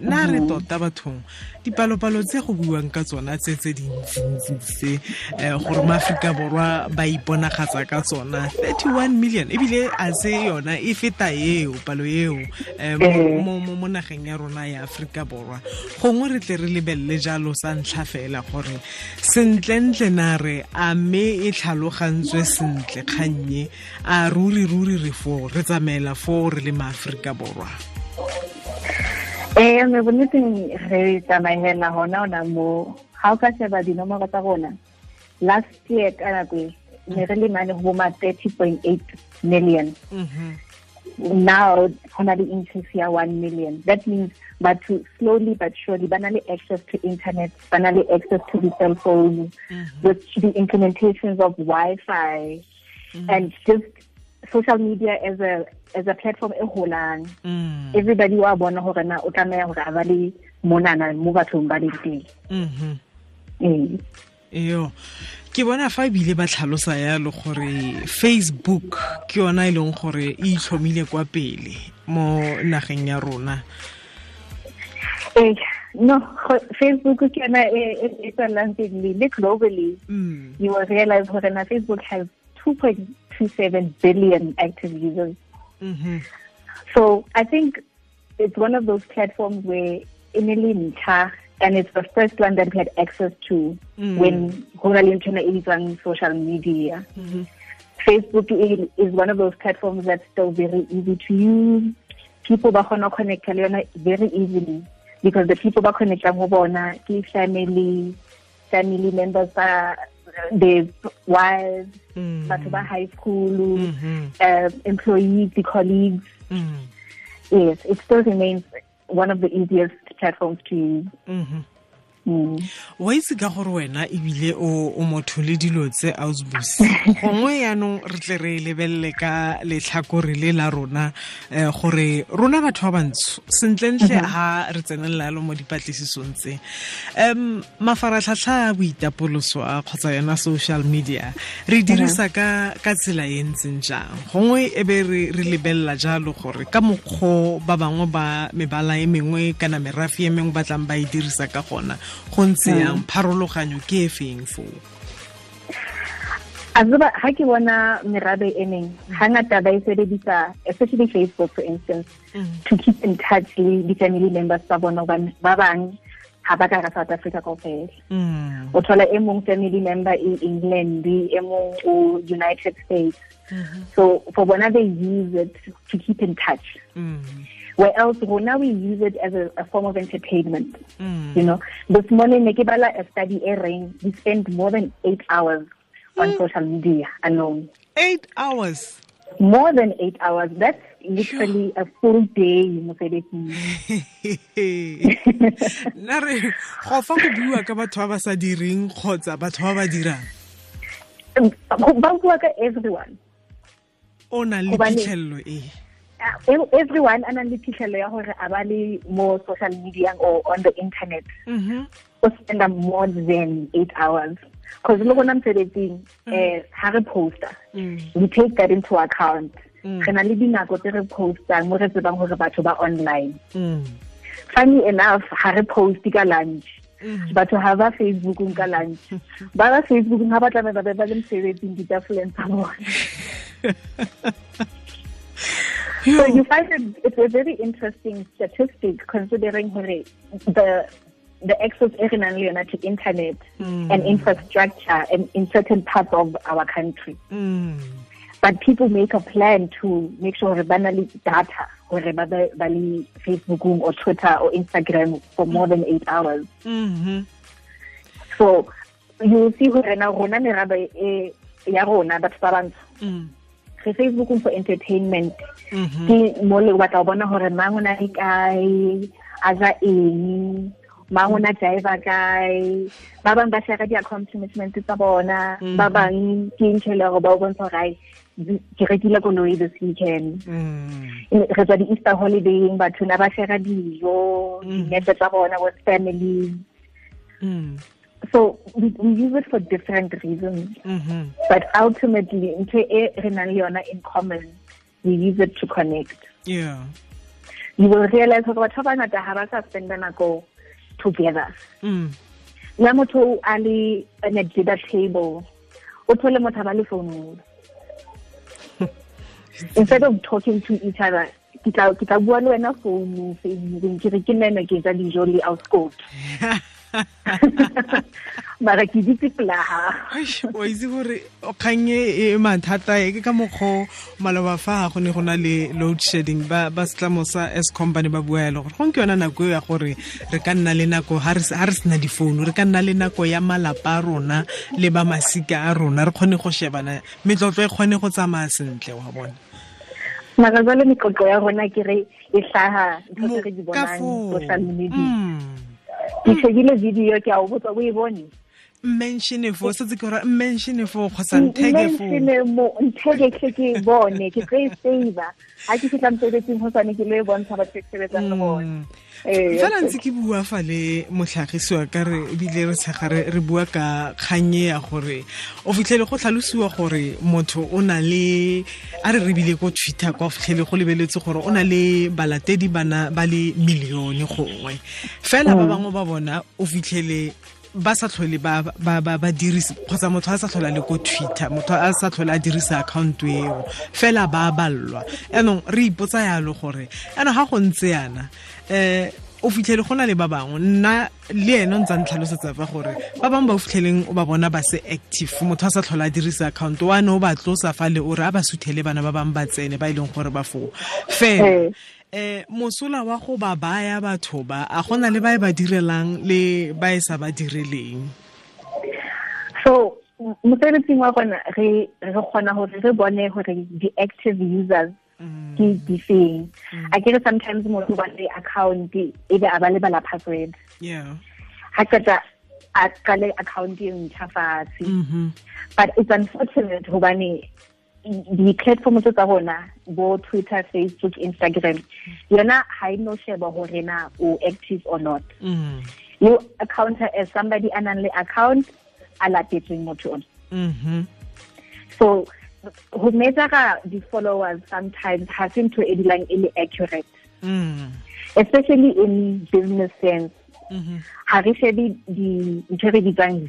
nna re tota bathong dipalopalo tse go buang ka tsona tse tse dintsintsi um gore maaforika borwa ba iponagatsa ka tsona. 31 million ebile a se yona e feta eo palo eo um mo nageng ya rona ya aforika borwa. Gongwe re tle re lebelele jalo sa ntlha fela gore sentlentle na re a mme e tlhalogantswe sentle kgannye a ruri ruri re foo re tsamaela foo re le maaforika borwa Eh me bonnetseng re tsamaela hona ona mo ha o ka sheba dinomoro tsa rona last year ka nako e, ne re le mane go boma 30.8 million. Mm-hmm. Now go na le increase ya 1 million. That means but to slowly but surely ba na le access to internet ba na le access to the cell phone mm-hmm. with the implementations of wi-fi mm-hmm. and just social media as a as a platform e holang. Everybody wa bona gore na o tlameya gore a ba le monana mo bathong ba leng teng. Eo yo ke bona fa ebile ba tlhalosa yalo gore facebook ke yona e leng gore e itlhomile kwa pele mo nageng ya rona. Eh no facebook ke yona e tswelang pele le globally. You will realize gore na facebook has 2.27 billion active users Mm-hmm. So I think it's one of those platforms where in and it's the first one that we had access to Mm. when is on social media. Mm-hmm. Facebook is, one of those platforms that's still very easy to use. People kgona go connect very easily because the people go bona ke family, family members the wives, Mm. batho ba high school, Mhm. uh, employees, the colleagues. Mm. Yes, it still remains one of the easiest platforms to use. Mhm. Mm. wa itse ka gore wena ebile o o motho le dilo tse ausbus gongwe yaanong re tle re lebelele ka letlhakore le la rona um gore rona batho ba bantsho sentlentle ga re tsenelela yalo mo dipatlisisong tse. Um mafaratlhatlha a boitapoloso a kgotsa yona social media re dirisa ka ka tsela e ntseng jang? Gongwe e be re lebelela jalo gore ka mokgwa ba bangwe ba mebala e mengwe kana merafi e mengwe ba tlang ba e dirisa ka gona go ntse yang pharologanyo ke e feng foo a tseba ha ke bona merabe e meng hangata ba e sebedisa especially facebook for instance to keep in touch le di-family members tsa bona hobane ba bang ha ba ka south africa kaofela. Mm. o thola e mong family member e england e mong o united states. So for bona they use it to keep in touch. Mm. Where else rona we use it as a, a form of entertainment. Mm. you know this morning ne ke bala a study reng we spend more than eight hours on social media alone. Eight hours? More than eight hours. That's literally a full day mosebetsing nna re go fa go bua ka batho ba ba sa direng kgotsa batho ba ba dirang? Ba bua ka everyone. O nang le phitlhelelo e everyone a nang le phitlhelelo ya gore a ba le mo social media or on the internet Mhm. o spenda more than eight hours because le gona mosebetsing um ha re poster Mm. we take that into account Mm. re na le dinako tse re postang mo re tsebang gore batho ba online Mm. funny enough ha re post ka lunch Mm. batho ha ba facebookong ka lunch ba ba facebookong ha ba tlabe ba be ba le mosebetsing ditafoleng tsa so you find it, it's a very interesting statistic considering the the access re nang yona to internet Mm. and infrastructure and in certain parts of our country Mm. but people make a plan to make sure hore ba na le data hore ba be ba or twitter or instagram for more than eight hours Mhm. so you see hore na rona merabe ya rona batho ba bantsho Mm. Re facebookong for entertainment Mhm. ke mo le batla go bona gore mang o na le kae a ja eng mang o na jaiva kae ba bang ba share di-accomplishment tsa bona ba bang ke ntlhele gore ba o bontsha gore ke rekile koloi this weekend Mm. re tswa di-easter holidaying batho na ba share dijo dinepe tsa bona with family. So we, we use it for different reasons. Mm-hmm. but ultimately ntho e re nang le yona in common we use it to connect. Yeah. You will realize gore batho ba bangata ga ba sa spenda nako together. Mm. ya motho a le at a dinner table o thole motho ba le founung. Instead of talking to each other ke tla bua le wena founu facebookeng ke re ke nene ke ja dijo le mara ke ditse polaga o itse gore kgang e mathata e ke ka mokgwa maloba fa go ne go na le load shedding. Ba ba setlamo sa s company ba bua yalo gore gong ke yona nako ya gore re ka nna le nako ha re sena difounu re ka nna le nako ya malapa a rona le ba masika a rona re kgone go shebana. Metlotlo e kgone go tsamaya sentle wa bona. Mara jale metlotlo ya rona ke re e hlaga ntho re di bonang social media. Mm. Ke shebile video ke a o botsa o e bone mention fo setse ke ra mention fo kgotsa ntheke fo nthege ke ke bone ke tse save ha ke fitla mosebetsing go tsane ke le bontsha ba sebetsang le bone mm. fela ntse ke bua fa le motlhagisiwa ka re ebile re tshega re bua ka kganye ya gore o fitlhele go tlhalosiwa gore motho o na le a re rebile ko twitter kwa fitlhele go lebeletse gore o na le balatedi bana ba le millione gongwe. Fela ba mm. bangwe ba bona o fitlhele ba sa tlhole ba dirisa kgotsa motho a sa tlhola le ko twitter motho a sa tlhole a dirisa account eo fela ba ballwa. Anong re ipotsa yalo gore eno ga go ntse yana eh o fitlhele go na le ba bangwe nna le ene o ntsa ntlhalosetsa fa gore ba bangwe ba o fitlheleng o ba bona ba se active motho a sa tlhola a dirisa account wa ne o ba tlosa fa le o re a ba suthele bana ba bangwe ba tsene ba e leng gore ba foo fela eh mosola wa go ba baya batho ba a gona le ba e ba direlang le ba e sa ba direleng? So mosebetsing wa rona re re kgona gore re bone gore di-active users ke difeng. A kere sometimes motho ba le account e be a ba lebala password. Ha qeta a qale account e ntšha fatshe. But it's unfortunate hobane di-platform tse tsa rona bo twitter facebook instagram yona ha e no sheba gore na o active or not mm. you account as somebody a nang le account a latetsweng motho on mm -hmm. so ho measure di-followers sometimes ha se ntho e dilang e le accurate mm. especially in business sense Mm-hmm. ha re shebe ntho re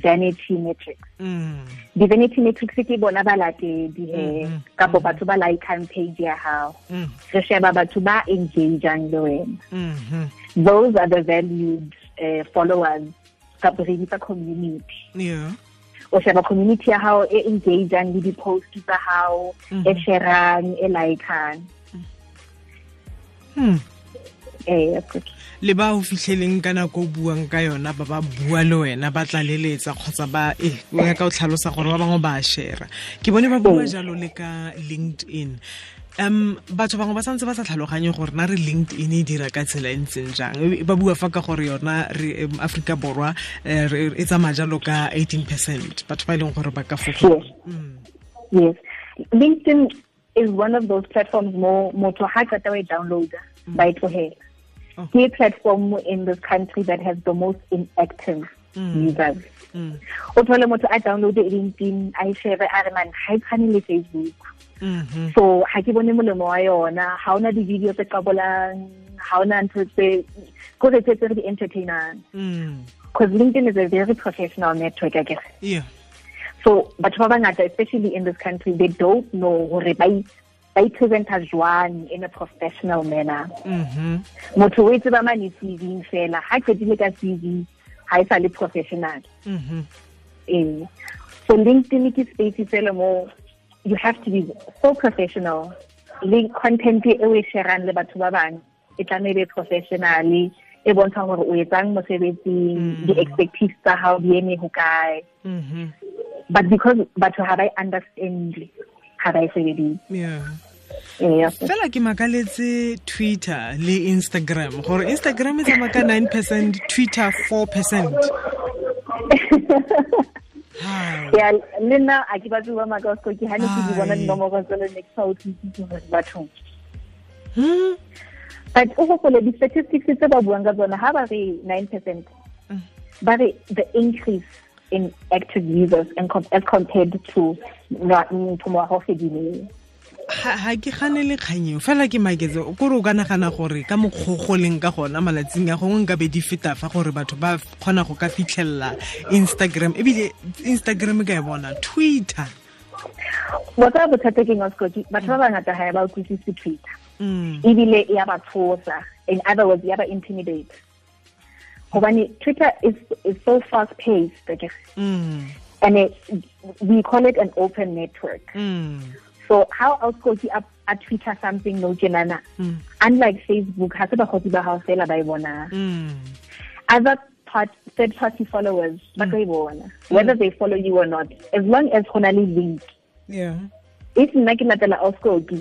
vanity metrics mm. di-vanity metrics ke bona balatedi he Mm-hmm. kapo batho ba likang page ya hao Mm. re sheba batho ba engageang le wena those are the valued uh, followers kapo re bitsa community yeah o sheba community ya hao e engageang le di-post tsa hao e sharang e likang hmm. eh le ba o fitlheleng ka nako o buang ka yona ba ba bua le wena ba tlaleletsa kgotsa ba e o ya ka o tlhalosa gore ba bangwe ba share ke bone ba bua jalo le ka linkedin. Um batho bangwe ba santse ba sa tlhaloganye gore na re linkedin e dira ka tsela e ntseng jang. Ba bua fa ka gore yona re aforika borwa e tsamaya jalo ka 18 percent. Batho ba e leng gore ba ka fofa. Yes. Linkedin is one of those platforms mo motho ha qeta wa e downloada ba e tlogela Oh. ke platform in this country that has the most inactive mm. users. Mm. O thole motho a download linkedin a e share a re man ha e tshwane le facebook. Mm-hmm. So ha ke bone molemo wa yona. Ha ona di-video tse qabolang ha ona ntho tse kore tse tse re di-entertainang because mm. linkedin is a very professional network I guess. Yeah. So batho ba bangata especially in this country they don't know gore ba ba ipresenta jwang in a professional manner? Mhm motho o itse ba mane cv fela ha qetile ka cv ha e sa le professional. Mhm eh so linkedin ke space fela mo you have to be so professional. Le content e o e sharang le batho ba bang e tlamehile professionally e bontsha gore o etsang mosebetsing di-expectives tsa hao di eme ho kae. Mhm but because batho ha ba e understand ha ba e sebedise. Yeah fela ke makaletse twitter le instagram. Gore instagram e tsamaya ka 9 percent twitter 4 percent. Ya le nna a ke batse ba maka sko ke hane ke di bona dinomoro tsele ne ke sa utlwisise gore bathong but o gopole di-statistics tse ba buang ka tsona ha ba re nine percent but the increase in active users and com as compared to motho mo go fedileng ga ke gane le kganyeng fela ke maketse. Kore o ka nagana gore ka mokgogo leng ka gona malatsing a gongwe nka be di feta fa gore batho ba kgona go ka fitlhelela instagram. Ebile instagram ka e bona. Twitter. Botsa bothata ke ngoskoki batho ba bangata ga ba utlwisise twitter. Ebile ebile ya ba tshosa. In other words ya ba intimidate. Gobane twitter is, is so fast paced mm. and it, we call it an open network. Mm. So how outscoki a, a twitter something no tjenana mm. unlike facebook ga se bagotsi ba gago fela ba e bonang mm. other part, third party followers ba ka e bona. Whether they follow you or not as long as go na le link. Yeah. if nna ke latela outscoki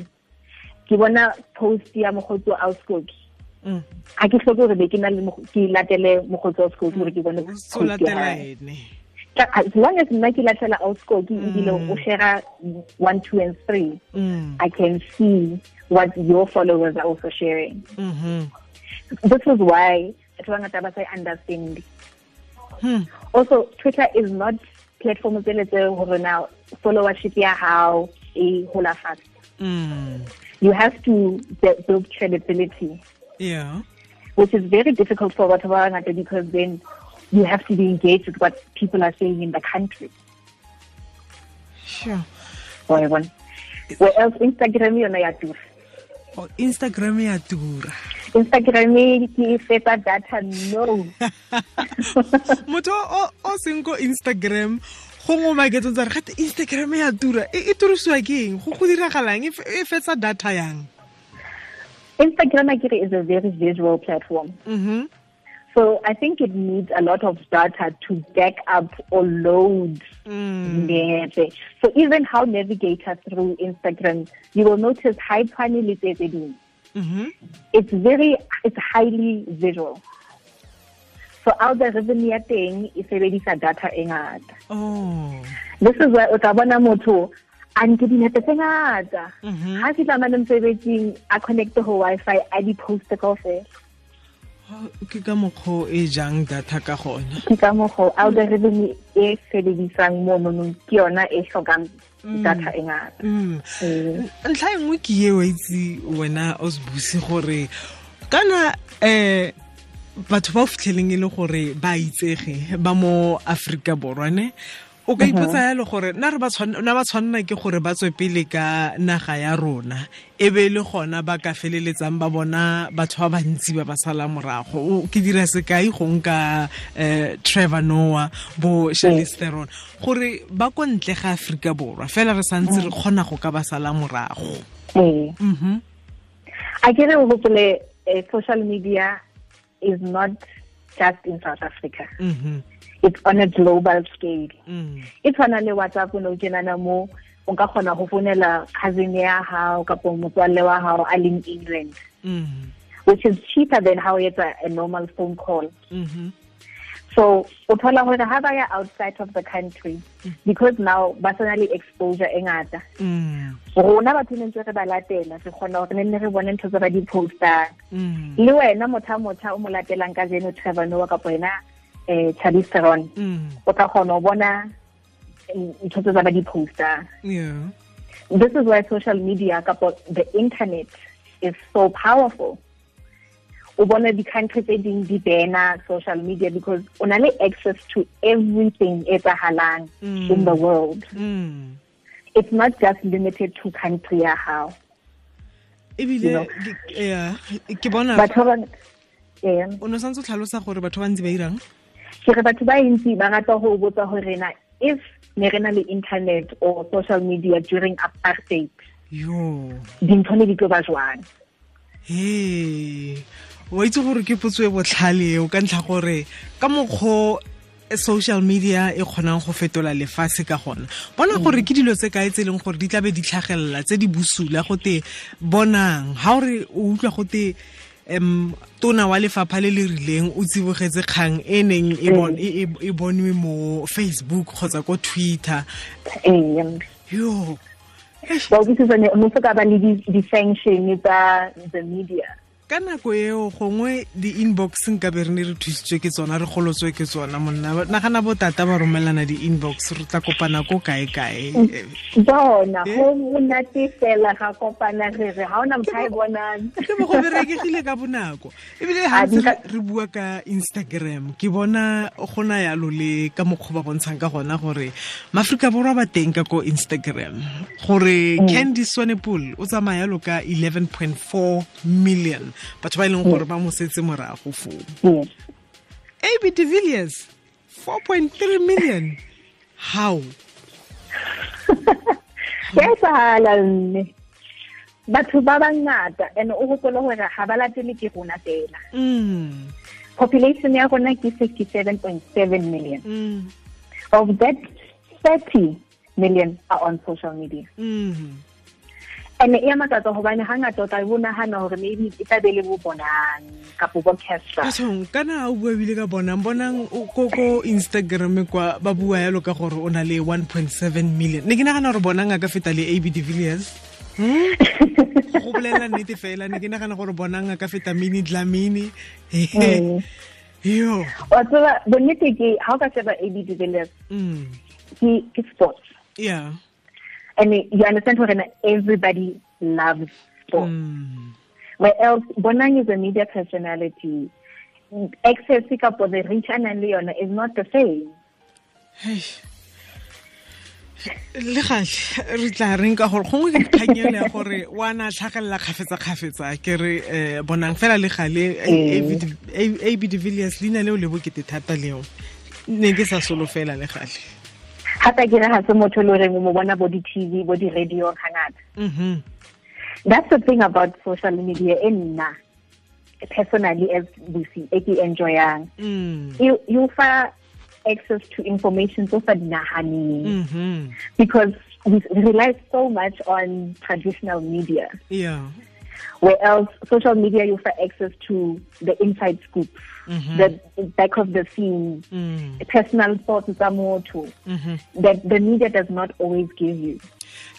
ke bona post ya mogotsi wa outscoki Mm. a ke tlhoke gore be ke na le ke latele mogotsi wa sekolo gore ke bone as long as nna ke latela outscoke ebile o mm. share one two and three mm. i can see what your followers are also sharing mm -hmm. this is why batho ba ngata ba sa understand hmm. also twitter is not platform tse le tse gore now followership ya hao e hola fast mm. you have to build credibility yeah. Which is very difficult for Watawangata because then you have to be engaged with what people are saying in the country. Sure. Where else Instagram yona ya tura. Oh, Instagram ya tura. Instagram ke feta data no. Motho o o seng ko Instagram go ngoma ke tsotsa re gate Instagram ya tura e e turisiwa ke eng go go diragalang e fetsa data yang Instagram Akiri is a very visual platform. Mm-hmm. So I think it needs a lot of data to back up or load. Mm. So even how navigate through Instagram, you will notice high panel mm-hmm. It's very, it's highly visual. So algorithm ya teng e sebedisa data e ngata. Oh. This is where o tla bona motho a nke dinepe tse ngata mhm. ga ke tsamane mosebetsing a connecte go wi-fi a di-poste kao fela ke ka mokgwa e jang data ka gona ke ka mokgwa algorithm e sebedisang mo nonong ke yona e tlhokang mm. data e ngata mm. ntlha e nngwe ke ye wa itse wena osbusi gore kana um batho ba o fitlheleng e le gore ba itsege ba mo aforika borwa ne o ka ipotsa yalo gore re ba tshwanela ke gore ba tswe pele ka naga ya rona e be le gona ba ka feleletsang ba bona batho ba bantsi ba ba sala morago. Ke dira sekai go nka um trevor noa bo charlisteron gore ba ko ntle ga aforika borwa fela re santse re kgona go ka ba sala morago. Mhm a ke re gopole eh, social media is not just in south africa. Mm -hmm. It's on a global scale mm. e tshwana le whatsapp no tjenana mo o ka kgona go founela cousin ya gago kapo motswalle wa gago a leng england mm. which is cheaper than how it's a, a normal phone call mm -hmm. so o thola gore ga ba ya outside of the country mm. because now ba sana le exposure e ngata rona batho ne ntse re ba latela re kgona gore ne nne re bone ntho tse ba di postang mm. le wena motho a motho o mo latelang ka jeno trevor noa kapo wena eh Charlize Theron mm. o tla kgona o bona ntho tse ba di poster yeah. This is why social media kapo the internet is so powerful. O bona di-country tse ding di bana social media because o na le access to everything e tsagalang mm. in the world. Mm. it's not just limited to country ya gago ebile ke bona o ne santse o tlhalosa gore batho ba ntse ba irang ke re batho ba ntsi ba rata go botsa gore na if ne re na le internet or social media during apartheid yo. dintho ne di tlo ba jwang? Ee wa itse gore ke potso e botlhale o ka ntlha gore ka mokgwa social media e kgonang go fetola lefatshe ka gona. Bona gore ke dilo tse kae tse e leng gore di tlabe di tlhagelela tse di busula gote bonang. Ga o re o utlwa gote um tona wa lefapha le le rileng o tsibogetse kgang e neng e, e, e bonwe mo facebook kgotsa ko twitter. Yo. Mo se ka ba le di-sanction tsa the media ka nako eo gongwe di-inbox nka be re ne re thusitswe ke tsona re golotswe ke tsona monna. Nagana botata ba romelana di-inbox re tla kopana ko kae-kae? Bona go monate fela ga kopana re re ga ona motho e bonang. Ke bo go berekegile ka bonako. Ebile gantse re bua ka instagram ke bona go na yalo le ka mokgwa ba bontshang ka gona gore maaforika borwa ba teng ka ko instagram gore candy swanepool o tsamaya yalo ka 11.4 million batho ba e leng gore ba mo setse morago foo. Ab de villiers 4.3 million. How? Ke sahala mme. Batho ba bangata and o gopole gore ga ba latele ke rona fela. Population ya rona ke 67.7 million. Mm. of that 30 million are on social media. Mm. And e ya makatsa gobane ga ngata o tla bonagana gore maybe e tla be le bo bonang kapo bo caster. Kana o bua ebile ka bonang bonang ko ko instagram kwa ba bua yalo ka gore o na le 1.7 million. Ne ke nagana gore bonang a ka feta le ab de villiers. Go bolelela nnete fela ne ke nagana gore bonang a ka feta mini dlamini. Mm. yo. Wa tseba bonnete ke ga o ka sheba ab de villiers mm. ke sports. Yeah and you understand what everybody loves sports. Mm. where else? Bonang is a media personality. Access kapo the rich and nang le yona is not the same. Hei. le gale re tla reng ka gore gongwe ke kganyelo ya gore wa na tlhagelela kgafetsa-kgafetsa ke re um bonang fela le gale ab de villiers leina leo le bokete thata leo. Ne ke sa solofela le gale ke re ga se motho le goreng o mo bona bo di-tv bo di-radio Mhm. that's the thing about social media e nna personally as busi e ke enjoyang Mm. you you fa access to information so sa dinaganeng Mhm. because we rely so much on traditional media yeah where else social media you for access to the inside scoop Mhm. the back of the scene Mm. personal thoughts Mhm. that the media does not always give you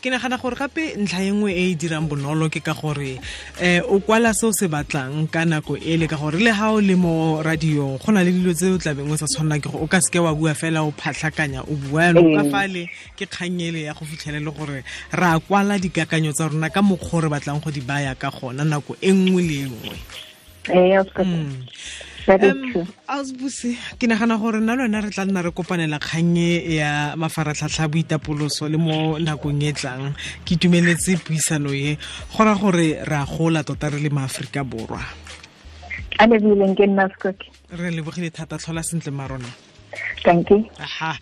ke nagana gore gape ntlha e nngwe e e dirang bonolo ke ka gore um o kwala se o se batlang ka nako e le ka gore le ga o le mo radiong go na le dilo tse o tlabeng o sa tshwanela ke gore o ka seke wa bua fela o phatlhakanya o bua yanong ka fale ke kganyele ya go fitlhele le gore re a kwala dikakanyo tsa rona ka mokgwa o re batlang go di baya ka gona nako e nngwe le e nngwe ausbuse ke nagana gore nna lona re tla nna re kopanela kgannye ya mafaratlhatlha boitapoloso le mo nakong e tlang. Ke itumeletse puisano e. Go ra gore re a gola tota re le maaforika borwa. A lebileng ke nna re lebogile thata tlhola sentle marona. Thank you. Aha